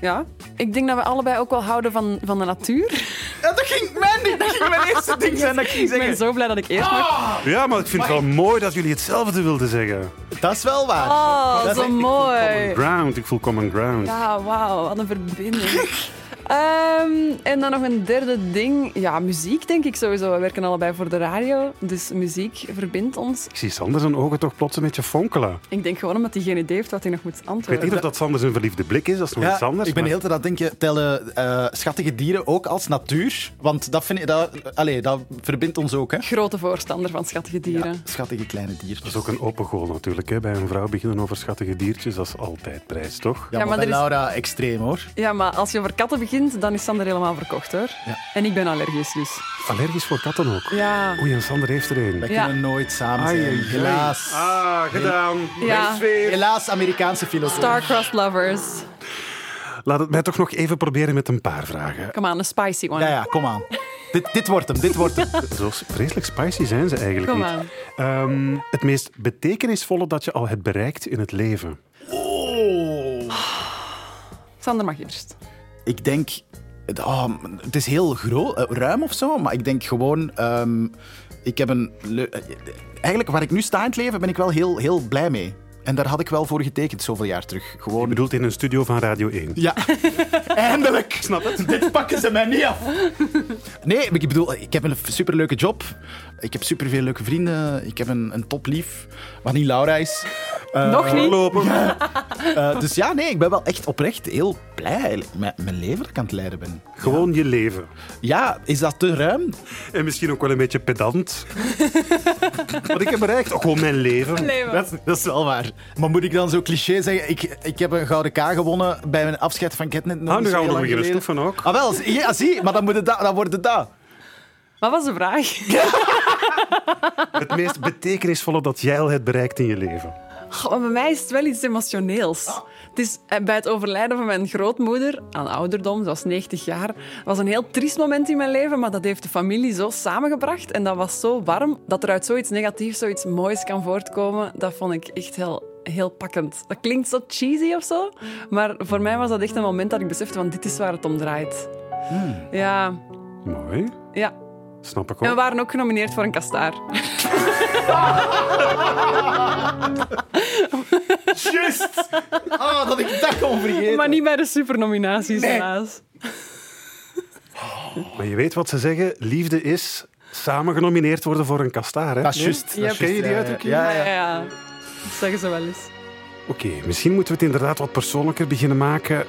Ja. Ik denk dat we allebei ook wel houden van, van de natuur. Ja, dat ging mijn, dat ging mijn eerste ding zijn dat ik ging Ik zeggen. ben zo blij dat ik eerst mag. Ja, maar ik vind het wel mooi dat jullie hetzelfde wilden zeggen. Dat is wel waar. Oh, Dat is zo mooi. Ground, ik voel common ground. Ja, wauw, wat een verbinding. Ehm, en dan nog een derde ding. Ja, muziek denk ik sowieso. We werken allebei voor de radio, dus muziek verbindt ons. Ik zie Sander zijn ogen toch plots een beetje fonkelen. Ik denk gewoon omdat hij geen idee heeft wat hij nog moet Ik weet antwoorden. niet of dat Sander zijn verliefde blik is, dat is nog iets anders. ik ben de maar- hele tijd aan het denken, tellen eh, schattige dieren ook als natuur? Want dat, vind ik, dat, allee, dat verbindt ons ook, hè? Grote voorstander van schattige dieren. Schattige kleine Dat diertjes. is ook een open goal natuurlijk. Hè. Bij een vrouw beginnen over schattige diertjes, dat is altijd prijs, toch? Ja, Ja, maar, maar bij is- Laura extreem, hoor. Ja, maar als je over katten begint, dan is Sander helemaal verkocht hoor. Ja. En ik ben allergisch dus. Allergisch voor katten ook. Ja. Oei, en Sander heeft er een. Wij Ja. kunnen nooit samen zijn. ai. Helaas. Ah, gedaan. Ja. Helaas Amerikaanse filosoof. Star-crossed lovers. Laat het mij toch nog even proberen met een paar vragen. Come on, een spicy one. Ja, ja, kom aan. Dit, dit wordt hem, dit wordt hem. Zo vreselijk spicy zijn ze eigenlijk Kom niet. aan. Ehm, het meest betekenisvolle dat je al hebt bereikt in het leven. Sander mag eerst. Ik denk... oh, het is heel groot, eh, ruim of zo, maar ik denk gewoon... ehm, ik heb een... eh, Eigenlijk, waar ik nu sta in het leven, ben ik wel heel, heel blij mee. En daar had ik wel voor getekend, zoveel jaar terug. Je Gewoon... bedoelt in een studio van Radio 1. Ja, eindelijk. Snap het? Dit pakken ze mij niet af. Nee, ik bedoel, ik heb een superleuke job. Ik heb superveel leuke vrienden. Ik heb een, een toplief, wat niet Laura is. Eh, Nog niet? Lopen. eh, dus ja, nee, ik ben wel echt oprecht heel blij met mijn leven dat ik aan het leiden ben. Gewoon je leven. Ja, is dat te ruim? En misschien ook wel een beetje pedant. Wat ik heb bereikt, ook gewoon mijn leven. Dat, is- dat is wel waar. Maar moet ik dan zo cliché zeggen, ik, ik heb een gouden K gewonnen bij mijn afscheid van Ketnet. Ah, nu gaan we nog beginnen stoffen ook. Ah wel, ja, zie, maar dan, moet het dan wordt het dat. Wat was de vraag? Het meest betekenisvolle dat jij al hebt bereikt in je leven. Goh, maar bij mij is het wel iets emotioneels. Het is eh, bij het overlijden van mijn grootmoeder, aan ouderdom, ze was 90 jaar, was een heel triest moment in mijn leven, maar dat heeft de familie zo samengebracht en dat was zo warm dat er uit zoiets negatiefs zoiets moois kan voortkomen. Dat vond ik echt heel, heel pakkend. Dat klinkt zo cheesy of zo, maar voor mij was dat echt een moment dat ik besefte van dit is waar het om draait. Ja, Mooi. ja. Snap ik En we ook. waren ook genomineerd voor een kastaar. Just! Oh, dat ik dat kon vergeten. Maar niet bij de supernominaties, Nee. helaas. Maar je weet wat ze zeggen, liefde is samen genomineerd worden voor een kastaar. Hè? Dat is juist, Ken je die ja, uitdrukking? ja, Ja, ja. Dat zeggen ze wel eens. Oké, misschien moeten we het inderdaad wat persoonlijker beginnen maken.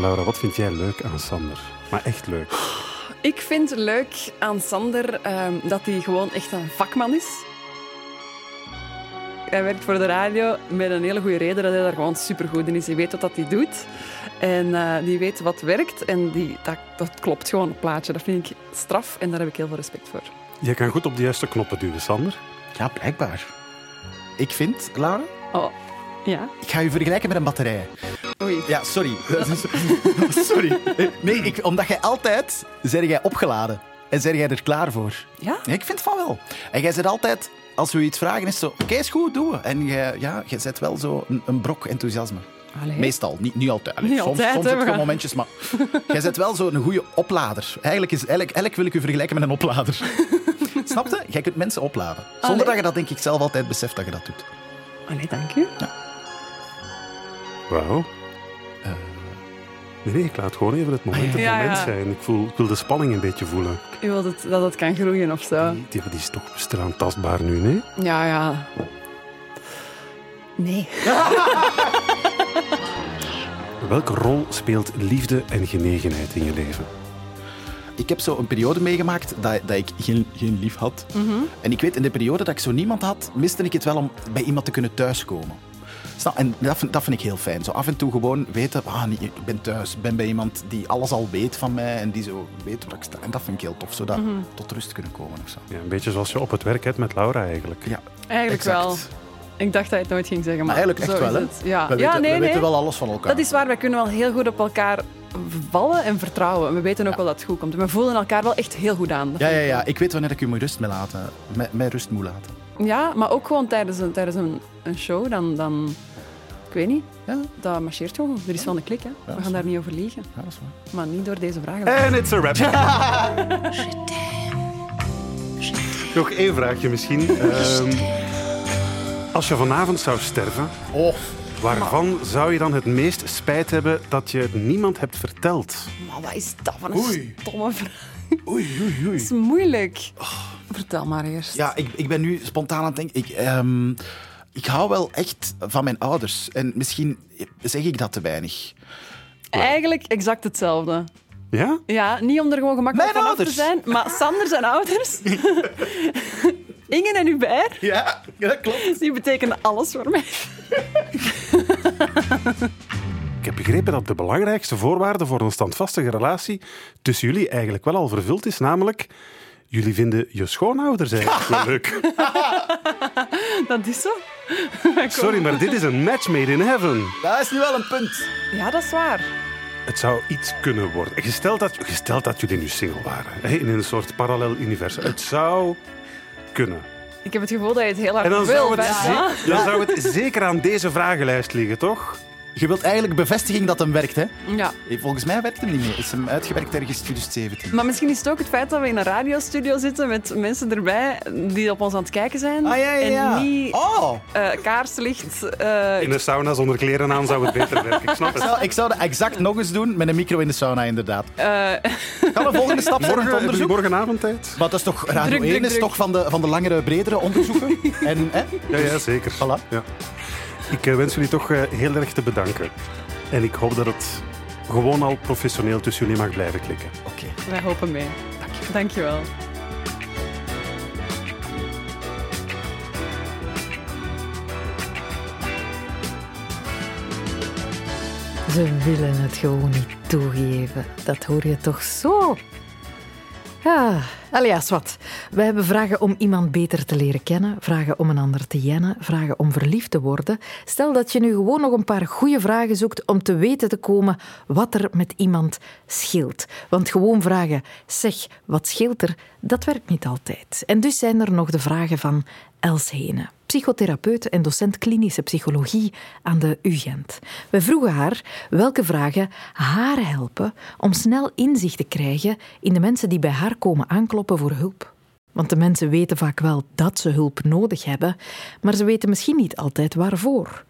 Laura, wat vind jij leuk aan Sander? Maar echt leuk. Ik vind het leuk aan Sander ehm, dat hij gewoon echt een vakman is. Hij werkt voor de radio met een hele goede reden dat hij daar gewoon supergoed in is. Hij weet wat dat hij doet. En eh, die weet wat werkt. En die, dat, dat klopt gewoon, het plaatje. Dat vind ik straf en daar heb ik heel veel respect voor. Jij kan goed op de juiste knoppen duwen, Sander. Ja, blijkbaar. Ik vind, Laura, Oh, ja. ik ga je vergelijken met een batterij. Oei. Ja, sorry. Sorry. Nee, ik, omdat jij altijd... Zeg jij opgeladen. En zeg jij er klaar voor. Ja? ik vind van wel. En jij zit altijd... Als we je iets vragen, is het zo... Oké, is goed, doen we. En jij, ja, jij zet wel zo een, een brok enthousiasme. Allee. Meestal, niet, niet altijd. Allee, Niet soms altijd, soms hè, heb je momentjes, maar jij zet wel zo een goede oplader. Eigenlijk, is, eigenlijk, eigenlijk wil ik u vergelijken met een oplader. Snap je? Jij kunt mensen opladen. Zonder Allee. dat je dat denk ik zelf altijd beseft dat je dat doet. Allee, dank u. Wauw. Nee, nee, ik laat gewoon even het moment het Ja, moment ja. zijn. Ik, voel, ik wil de spanning een beetje voelen. Je wilt het, dat het kan groeien of zo. Die, die is toch straan tastbaar nu, nee? Ja, ja. Nee. Welke rol speelt liefde en genegenheid in je leven? Ik heb zo een periode meegemaakt dat, dat ik geen, geen lief had. Mhm. En ik weet, in de periode dat ik zo niemand had, miste ik het wel om bij iemand te kunnen thuiskomen. En dat vind, dat vind ik heel fijn. Zo af en toe gewoon weten, ah, nee, ik ben thuis. Ik ben bij iemand die alles al weet van mij en die zo weet waar ik sta. En dat vind ik heel tof, zodat Mhm. tot rust kunnen komen of zo. Ja, een beetje zoals je op het werk hebt met Laura eigenlijk. Ja, Eigenlijk exact. wel. Ik dacht dat je het nooit ging zeggen, maar, Maar eigenlijk zo echt wel, is hè? het. Ja, We ja weten- nee, we nee. weten wel alles van elkaar. Dat is waar, wij kunnen wel heel goed op elkaar vallen en vertrouwen. We weten ook wel dat het goed komt. We voelen elkaar wel echt heel goed aan. Ja, ja, ik ja. Ik weet wanneer ik u moet rust moet laten. Met, met rust moet laten. ja, maar ook gewoon tijdens een, tijdens een, een show, dan, dan... Ik weet niet. Ja, dat marcheert gewoon. Er is wel een klik, hè. We gaan daar niet over liegen. Ja, dat is waar. Maar niet door deze vragen. En it's a wrap. Nog één vraagje misschien. Ehm, als je vanavond zou sterven, Oh. waarvan zou je dan het meest spijt hebben dat je het niemand hebt verteld? Maar wat is dat van een Oei. stomme vraag? Oei, oei, oei. Dat is moeilijk. Vertel maar eerst. Ja, ik, ik ben nu spontaan aan het denken. Ik, ehm, ik hou wel echt van mijn ouders. En misschien zeg ik dat te weinig. Eigenlijk exact hetzelfde. Ja? Ja, niet om er gewoon gemakkelijk Mijn vanaf te ouders. zijn, maar Sander zijn ouders. Inge en Hubert. Ja, dat klopt. Die betekenen alles voor mij. Ik heb begrepen dat de belangrijkste voorwaarde voor een standvastige relatie tussen jullie eigenlijk wel al vervuld is, namelijk jullie vinden je schoonouders eigenlijk wel leuk. Dat is zo. Sorry, maar dit is een match made in heaven. Dat is nu wel een punt. Ja, dat is waar. Het zou iets kunnen worden. Gesteld dat, gesteld dat jullie nu single waren, hè, in een soort parallel universum. Het zou kunnen. Ik heb het gevoel dat je het heel hard En dan wil. zou, het dan zou het zeker aan deze vragenlijst liggen, toch? Je wilt eigenlijk bevestiging dat hem werkt, hè? Ja. Volgens mij werkt hem niet meer. Is hem uitgewerkt ergens 2017. Maar misschien is het ook het feit dat we in een radiostudio zitten met mensen erbij die op ons aan het kijken zijn. Ah, ja, ja, ja. En niet Oh. eh, kaarslicht. eh, In de sauna zonder kleren aan zou het beter werken. Ik snap Ik het. zou, ik zou dat exact nog eens doen met een micro in de sauna, inderdaad. eh, Kan een volgende stap zijn Morgen, onderzoek? morgenavond tijd? Maar dat is toch, Radio Druk, 1 druk, is druk. toch van de, van de langere, bredere onderzoeken? En, hè? Ja, ja zeker. Voilà. Ja. Ik eh, wens jullie toch eh, heel erg te bedanken. En ik hoop dat het gewoon al professioneel tussen jullie mag blijven klikken. Oké. wij hopen mee. Dank je. Dank je wel. Ze willen het gewoon niet toegeven. Dat hoor je toch zo? Alias wat. We hebben vragen om iemand beter te leren kennen, vragen om een ander te jennen, vragen om verliefd te worden. Stel dat je nu gewoon nog een paar goede vragen zoekt om te weten te komen wat er met iemand scheelt. Want gewoon vragen, zeg, wat scheelt er, dat werkt niet altijd. En dus zijn er nog de vragen van Els Hene, psychotherapeut en docent klinische psychologie aan de UGent. We vroegen haar welke vragen haar helpen om snel inzicht te krijgen in de mensen die bij haar komen aankloppen voor hulp. Want de mensen weten vaak wel dat ze hulp nodig hebben, maar ze weten misschien niet altijd waarvoor.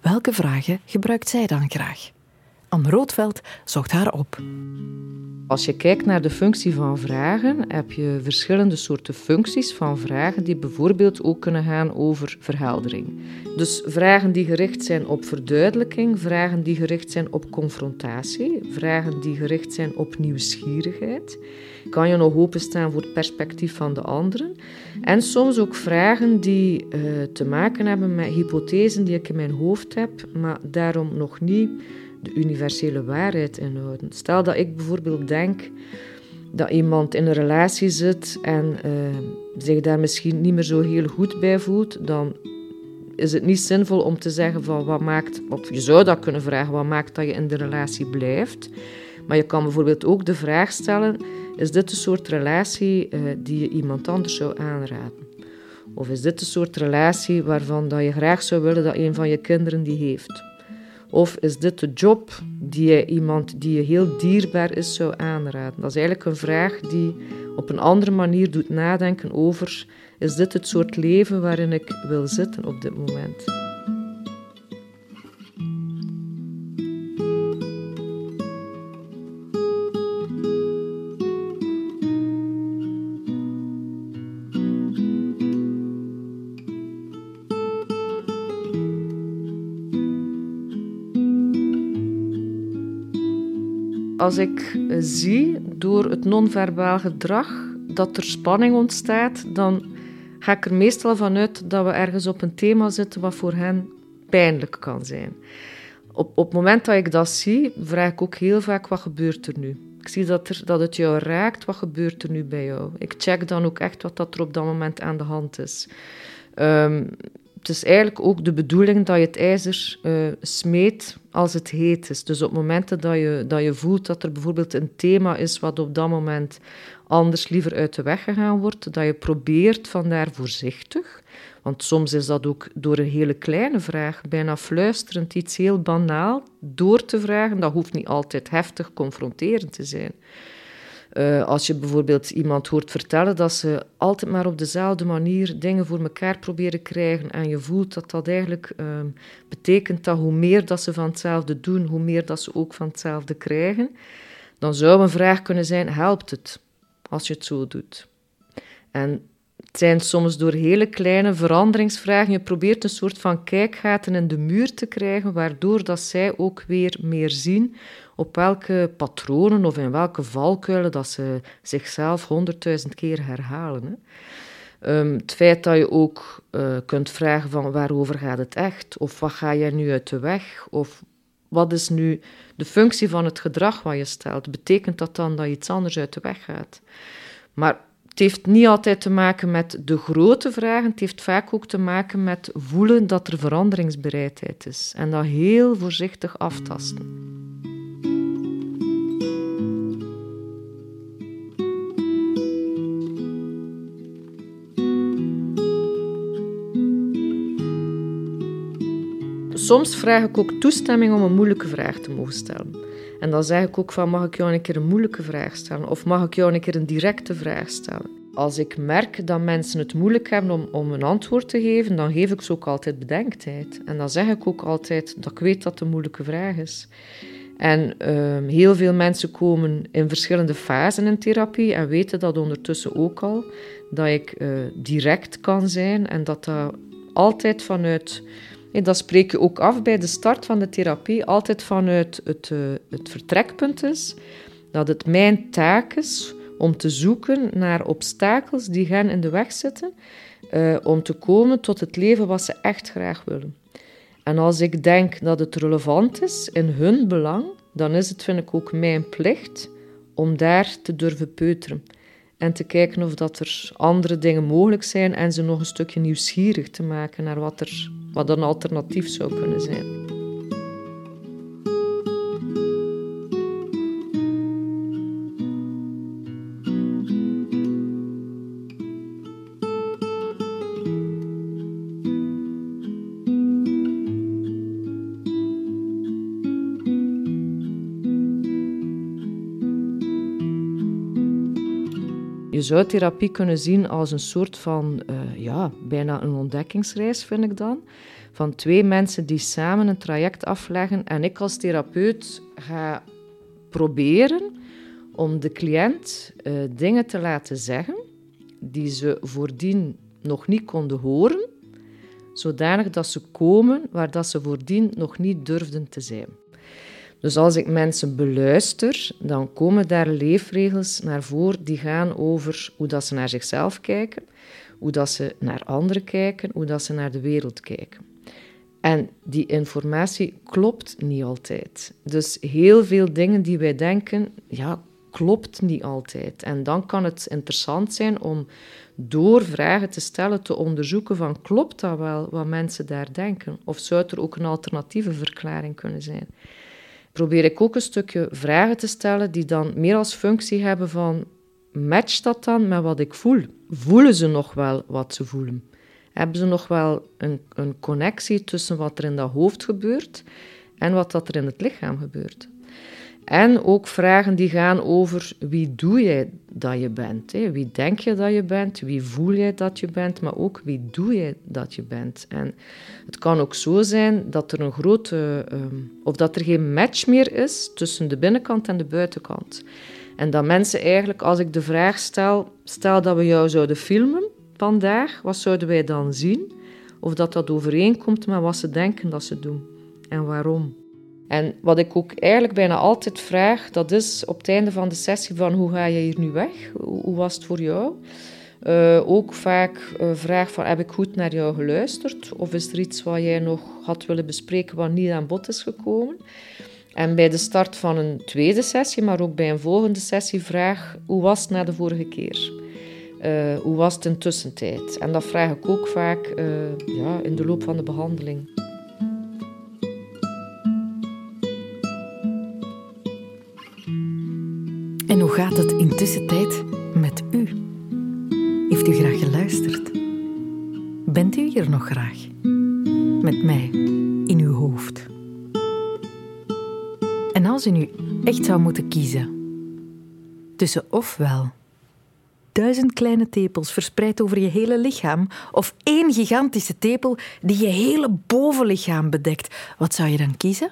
Welke vragen gebruikt zij dan graag? Anne Roodveld zocht haar op. Als je kijkt naar de functie van vragen, heb je verschillende soorten functies van vragen die bijvoorbeeld ook kunnen gaan over verheldering. Dus vragen die gericht zijn op verduidelijking, vragen die gericht zijn op confrontatie, vragen die gericht zijn op nieuwsgierigheid. Kan je nog openstaan voor het perspectief van de anderen? En soms ook vragen die uh, te maken hebben met hypothesen die ik in mijn hoofd heb, maar daarom nog niet de universele waarheid inhouden. Stel dat ik bijvoorbeeld denk dat iemand in een relatie zit en uh, zich daar misschien niet meer zo heel goed bij voelt, dan is het niet zinvol om te zeggen van wat maakt, of je zou dat kunnen vragen, wat maakt dat je in de relatie blijft. Maar je kan bijvoorbeeld ook de vraag stellen, is dit de soort relatie uh, die je iemand anders zou aanraden? Of is dit de soort relatie waarvan dat je graag zou willen dat een van je kinderen die heeft? Of is dit de job die je iemand die je heel dierbaar is zou aanraden? Dat is eigenlijk een vraag die op een andere manier doet nadenken over: is dit het soort leven waarin ik wil zitten op dit moment? Als ik zie door het non-verbaal gedrag dat er spanning ontstaat, dan ga ik er meestal vanuit dat we ergens op een thema zitten wat voor hen pijnlijk kan zijn. Op, op het moment dat ik dat zie, vraag ik ook heel vaak: wat gebeurt er nu? Ik zie dat, er, dat het jou raakt, wat gebeurt er nu bij jou? Ik check dan ook echt wat dat er op dat moment aan de hand is. Um, het is eigenlijk ook de bedoeling dat je het ijzer uh, smeet als het heet is. Dus op momenten dat je, dat je voelt dat er bijvoorbeeld een thema is wat op dat moment anders liever uit de weg gegaan wordt, dat je probeert vandaar voorzichtig, want soms is dat ook door een hele kleine vraag, bijna fluisterend, iets heel banaal, door te vragen. Dat hoeft niet altijd heftig confronterend te zijn. Uh, als je bijvoorbeeld iemand hoort vertellen dat ze altijd maar op dezelfde manier dingen voor elkaar proberen krijgen en je voelt dat dat eigenlijk uh, betekent dat hoe meer dat ze van hetzelfde doen, hoe meer dat ze ook van hetzelfde krijgen, dan zou een vraag kunnen zijn, helpt het als je het zo doet? En het zijn soms door hele kleine veranderingsvragen. Je probeert een soort van kijkgaten in de muur te krijgen, waardoor dat zij ook weer meer zien op welke patronen of in welke valkuilen dat ze zichzelf honderdduizend keer herhalen. Hè. Um, het feit dat je ook uh, kunt vragen van waarover gaat het echt? Of wat ga jij nu uit de weg? Of wat is nu de functie van het gedrag wat je stelt? Betekent dat dan dat je iets anders uit de weg gaat? Maar het heeft niet altijd te maken met de grote vragen. Het heeft vaak ook te maken met voelen dat er veranderingsbereidheid is. En dat heel voorzichtig aftasten. Soms vraag ik ook toestemming om een moeilijke vraag te mogen stellen. En dan zeg ik ook van, mag ik jou een keer een moeilijke vraag stellen? Of mag ik jou een keer een directe vraag stellen? Als ik merk dat mensen het moeilijk hebben om, om een antwoord te geven, dan geef ik ze ook altijd bedenktijd. En dan zeg ik ook altijd dat ik weet dat het een moeilijke vraag is. En uh, heel veel mensen komen in verschillende fasen in therapie en weten dat ondertussen ook al, dat ik uh, direct kan zijn en dat dat altijd vanuit dat spreek je ook af bij de start van de therapie, altijd vanuit het, uh, het vertrekpunt is dat het mijn taak is om te zoeken naar obstakels die hen in de weg zitten, uh, om te komen tot het leven wat ze echt graag willen. En als ik denk dat het relevant is in hun belang, dan is het, vind ik, ook mijn plicht om daar te durven peuteren. en te kijken of dat er andere dingen mogelijk zijn en ze nog een stukje nieuwsgierig te maken naar wat, er, wat een alternatief zou kunnen zijn. Je zou therapie kunnen zien als een soort van, uh, ja, bijna een ontdekkingsreis, vind ik dan. Van twee mensen die samen een traject afleggen en ik als therapeut ga proberen om de cliënt uh, dingen te laten zeggen die ze voordien nog niet konden horen, zodanig dat ze komen waar dat ze voordien nog niet durfden te zijn. Dus als ik mensen beluister, dan komen daar leefregels naar voren die gaan over hoe dat ze naar zichzelf kijken, hoe dat ze naar anderen kijken, hoe dat ze naar de wereld kijken. En die informatie klopt niet altijd. Dus heel veel dingen die wij denken, ja, klopt niet altijd. En dan kan het interessant zijn om door vragen te stellen te onderzoeken van klopt dat wel wat mensen daar denken? Of zou er ook een alternatieve verklaring kunnen zijn? Probeer ik ook een stukje vragen te stellen die dan meer als functie hebben van matcht dat dan met wat ik voel? Voelen ze nog wel wat ze voelen? Hebben ze nog wel een, een connectie tussen wat er in dat hoofd gebeurt en wat dat er in het lichaam gebeurt? En ook vragen die gaan over wie doe jij dat je bent? Hè? Wie denk je dat je bent? Wie voel jij dat je bent? Maar ook wie doe jij dat je bent? En het kan ook zo zijn dat er een grote, um, of dat er geen match meer is tussen de binnenkant en de buitenkant. En dat mensen eigenlijk, als ik de vraag stel, stel dat we jou zouden filmen vandaag, wat zouden wij dan zien? Of dat dat overeenkomt met wat ze denken dat ze doen en waarom. En wat ik ook eigenlijk bijna altijd vraag, dat is op het einde van de sessie van hoe ga je hier nu weg? Hoe, was het voor jou? Uh, ook vaak uh, vraag van heb ik goed naar jou geluisterd? Of is er iets wat jij nog had willen bespreken wat niet aan bod is gekomen? En bij de start van een tweede sessie, maar ook bij een volgende sessie vraag hoe was het na de vorige keer? Uh, hoe was het in tussentijd? En dat vraag ik ook vaak ja, in de loop van de behandeling. En hoe gaat het intussen tijd met u? Heeft u graag geluisterd? Bent u hier nog graag? Met mij in uw hoofd. En als u nu echt zou moeten kiezen tussen ofwel duizend kleine tepels verspreid over je hele lichaam of één gigantische tepel die je hele bovenlichaam bedekt, wat zou je dan kiezen?